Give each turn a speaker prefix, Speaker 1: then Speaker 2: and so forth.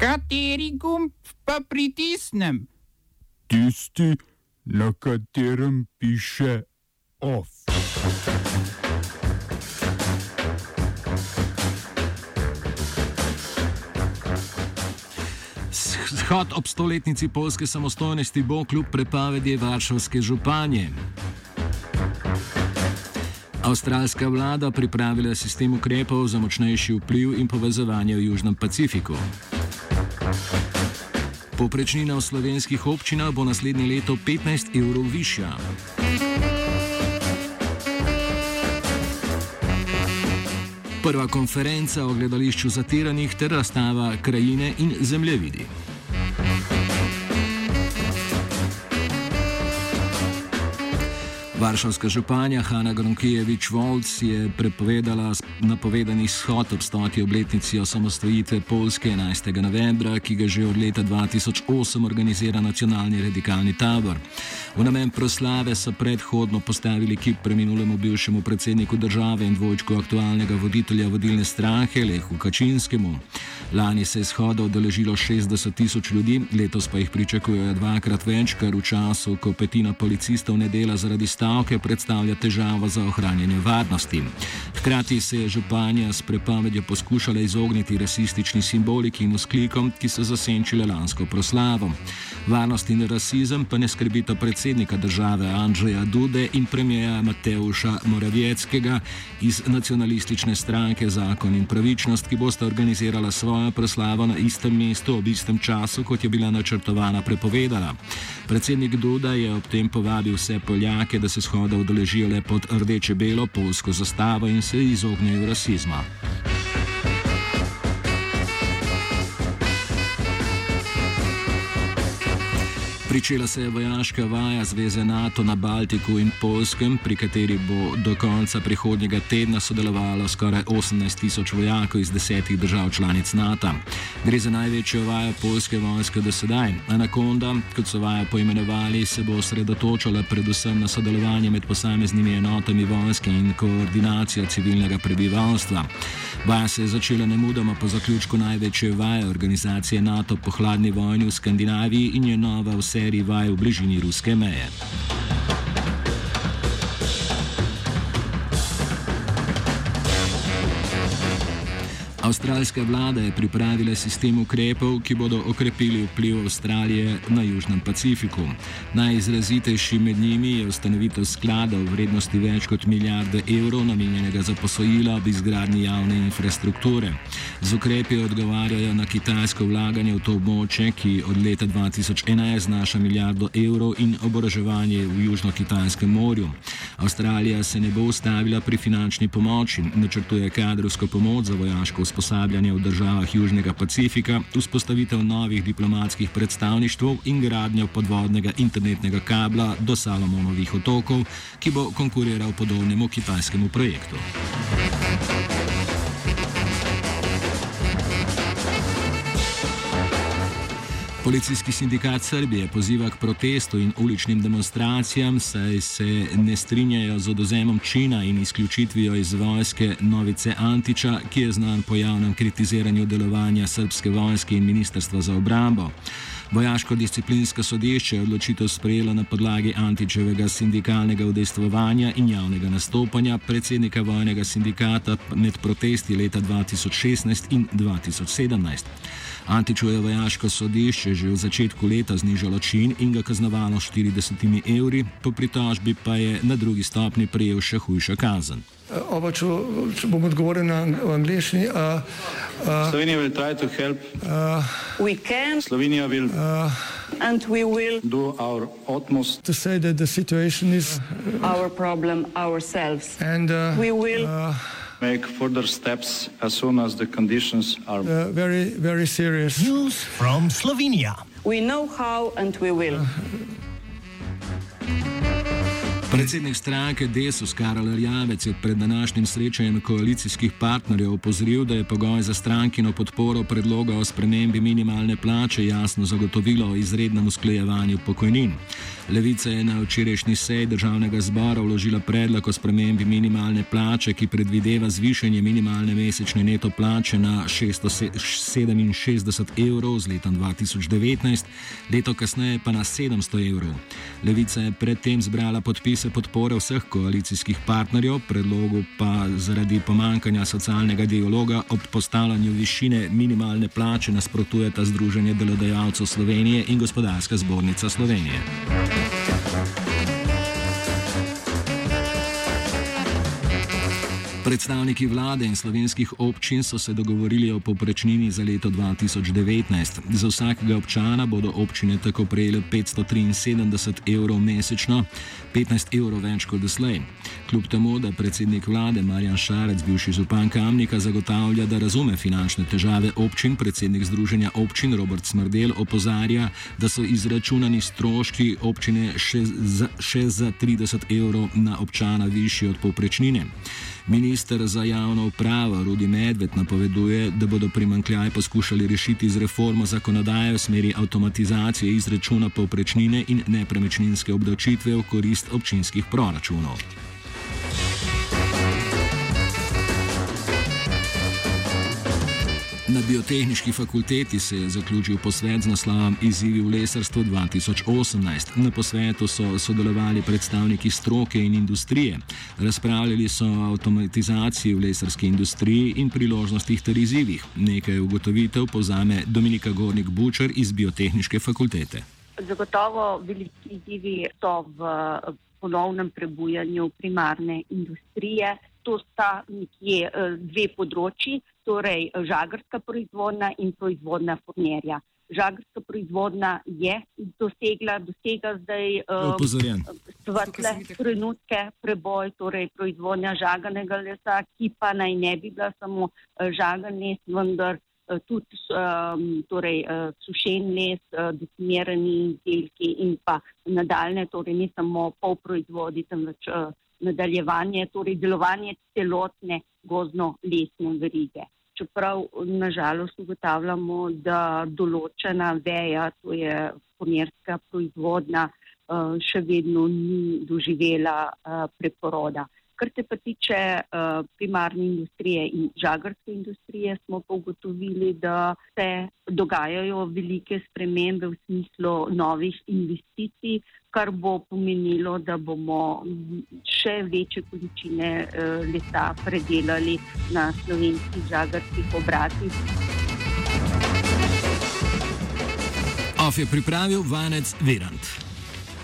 Speaker 1: Kateri gumb pa pritisnem?
Speaker 2: Tisti, na katerem piše OF.
Speaker 3: Shod ob stoletnici polske samostojnosti bo kljub prepovedi Varšavske županje. Avstralska vlada pripravila sistem ukrepov za močnejši vpliv in povezovanje v Južnem Pacifiku. Poprečnina v slovenskih občinah bo naslednje leto 15 evrov višja. Prva konferenca o gledališču zatiranih ter razstava krajine in zemljevidi. Varšavska županja Hanna Gronkijevič-Volc je prepovedala napovedani shod ob stoti obletnici osamostvojitve Polske 11. novembra, ki ga že od leta 2008 organizira nacionalni radikalni tabor. V namen proslave so predhodno postavili kip preminulemu bivšemu predsedniku države in dvojčku aktualnega voditelja vodilne stranke Lehu Kačinskemu. Lani se je shoda odeležilo 60 tisoč ljudi, letos pa jih pričakujejo dvakrat več, kar v času, ko petina policistov ne dela zaradi stavke, predstavlja težavo za ohranjanje varnosti. Hkrati se je županja s prepovedjo poskušala izogniti rasistični simboliki in vzklikom, ki so zasenčile lansko proslavo. Varnost in rasizem pa ne skrbita predsednika države Andrzeja Dude in premijeja Mateuša Moravjeckega iz nacionalistične stranke Zakon in pravičnost, ki bosta organizirala svojo proslavo na istem mestu ob istem času, kot je bila načrtovana prepovedana. Predsednik Duda je ob tem povabil vse Poljake, da se shoda udeležijo le pod rdeče-belo polsko zastavo in se izognejo rasizma. Pričela se je vojaška vaja Zveze NATO na Baltiku in Polskem, pri kateri bo do konca prihodnjega tedna sodelovalo skoraj 18 tisoč vojakov iz desetih držav članic NATO. Gre za največjo vajo polske vojske do sedaj. Anakonda, kot so vajo poimenovali, se bo osredotočala predvsem na sodelovanje med posameznimi enotami vojske in koordinacijo civilnega prebivalstva. Vaja se je začela nemudoma po zaključku največje vaje organizacije NATO po hladni vojni v Skandinaviji in je nova vse aktéry vaje v bližini ruské meje. Avstralska vlada je pripravila sistem ukrepov, ki bodo okrepili vpliv Avstralije na Južnem Pacifiku. Najizrazitejši med njimi je ustanovitev sklada v vrednosti več kot milijarde evrov, namenjenega za posojila ob izgradnji javne infrastrukture. Z ukrepi odgovarjajo na kitajsko vlaganje v to območje, ki od leta 2011 znaša milijardo evrov in oboroževanje v Južno-Kitajskem morju. Avstralija se ne bo ustavila pri finančni pomoči, načrtuje kadrovsko pomoč za vojaško usposabljanje v državah Južnega Pacifika, vzpostavitev novih diplomatskih predstavništv in gradnjo podvodnega internetnega kabla do Salomonovih otokov, ki bo konkuriral podobnemu kitajskemu projektu. Policijski sindikat Srbije poziva k protestu in uličnim demonstracijam, saj se ne strinjajo z odozemom Čina in izključitvijo iz vojske Novice Antiča, ki je znan po javnem kritiziranju delovanja srpske vojske in ministrstva za obrambo. Vojaško-disciplinsko sodišče je odločitev sprejelo na podlagi Antičevega sindikalnega udejstvovanja in javnega nastopanja predsednika vojnega sindikata med protesti leta 2016 in 2017. Antičuje vojaško sodišče že v začetku leta znižalo čin in ga kaznovalo 40 evri, po pritožbi pa je na drugi stopni prejel še hujšo kazen.
Speaker 4: Uh, Oba, če, če bom odgovoril na angliški. Uh,
Speaker 5: uh, Slovenija bo poskušala pomagati. Slovenija bo naredila svoj utmost,
Speaker 4: da bo rekla, da je situacija
Speaker 6: naš problem, ourselves.
Speaker 4: In da bomo
Speaker 5: make further steps as soon as the conditions are
Speaker 4: uh, very, very serious.
Speaker 7: News from Slovenia.
Speaker 6: We know how and we will.
Speaker 3: Predsednik stranke Desus Karel Rjavec je pred današnjim srečanjem koalicijskih partnerjev opozoril, da je pogoj za strankino podporo predloga o spremembi minimalne plače jasno zagotovilo o izrednem usklejevanju pokojnin. Levica je na včerajšnji seji državnega zbora vložila predlog o spremembi minimalne plače, ki predvideva zvišanje minimalne mesečne neto plače na 667 evrov z letom 2019, leto kasneje pa na 700 evrov. Levica je predtem zbrala podpise podpore vseh koalicijskih partnerjev, predlogu pa zaradi pomankanja socialnega dialoga ob postavljanju višine minimalne plače nasprotujeta Združenje delodajalcev Slovenije in Gospodarska zbornica Slovenije. Predstavniki vlade in slovenskih občin so se dogovorili o poprečnini za leto 2019. Za vsakega občana bodo občine tako prejele 573 evrov mesečno, 15 evrov več kot doslej. Kljub temu, da predsednik vlade Marjan Šarec, bivši župan Kamnika, zagotavlja, da razume finančne težave občin, predsednik Združenja občin Robert Smrdel opozarja, da so izračunani stroški občine še za, še za 30 evrov na občana višji od poprečnine. Minister za javno upravo Rudi Medved napoveduje, da bodo primankljaj poskušali rešiti z reformo zakonodaje v smeri avtomatizacije izračuna povprečnine in nepremičninske obdavčitve v korist občinskih proračunov. Na biotehnički fakulteti se je zaključil posvet z naslovom Izzivi v lesarstvu 2018. Na posvetu so sodelovali predstavniki stroke in industrije. Razpravljali so o avtomatizaciji v lesarski industriji in priložnostih ter izzivih. Nekaj ugotovitev pozame Dominika Gornik Bučer iz biotehničke fakultete.
Speaker 8: Zagotovo veliki izzivi so v ponovnem prebujanju primarne industrije. To sta nekje dve področji torej žagarska proizvodnja in proizvodnja furnerja. Žagarska proizvodnja je dosegla, dosega zdaj
Speaker 3: Opozorjen.
Speaker 8: svetle trenutke, preboj, torej proizvodnja žaganega lesa, ki pa naj ne bi bila samo žagan les, vendar tudi um, torej, sušen les, decimirani izdelki in pa nadaljne, torej ne samo polproizvodi, temveč nadaljevanje, torej delovanje celotne gozdno-lesne verige čeprav nažalost ugotavljamo, da določena veja, to je pomerska proizvodnja, še vedno ni doživela preporoda. Kar se pa tiče uh, primarne industrije in žagarske industrije, smo pa ugotovili, da se dogajajo velike spremembe v smislu novih investicij, kar bo pomenilo, da bomo še večje količine uh, lesa predelali na slovenskih žagarskih obratih.
Speaker 3: Of je pripravil Vanec Virant.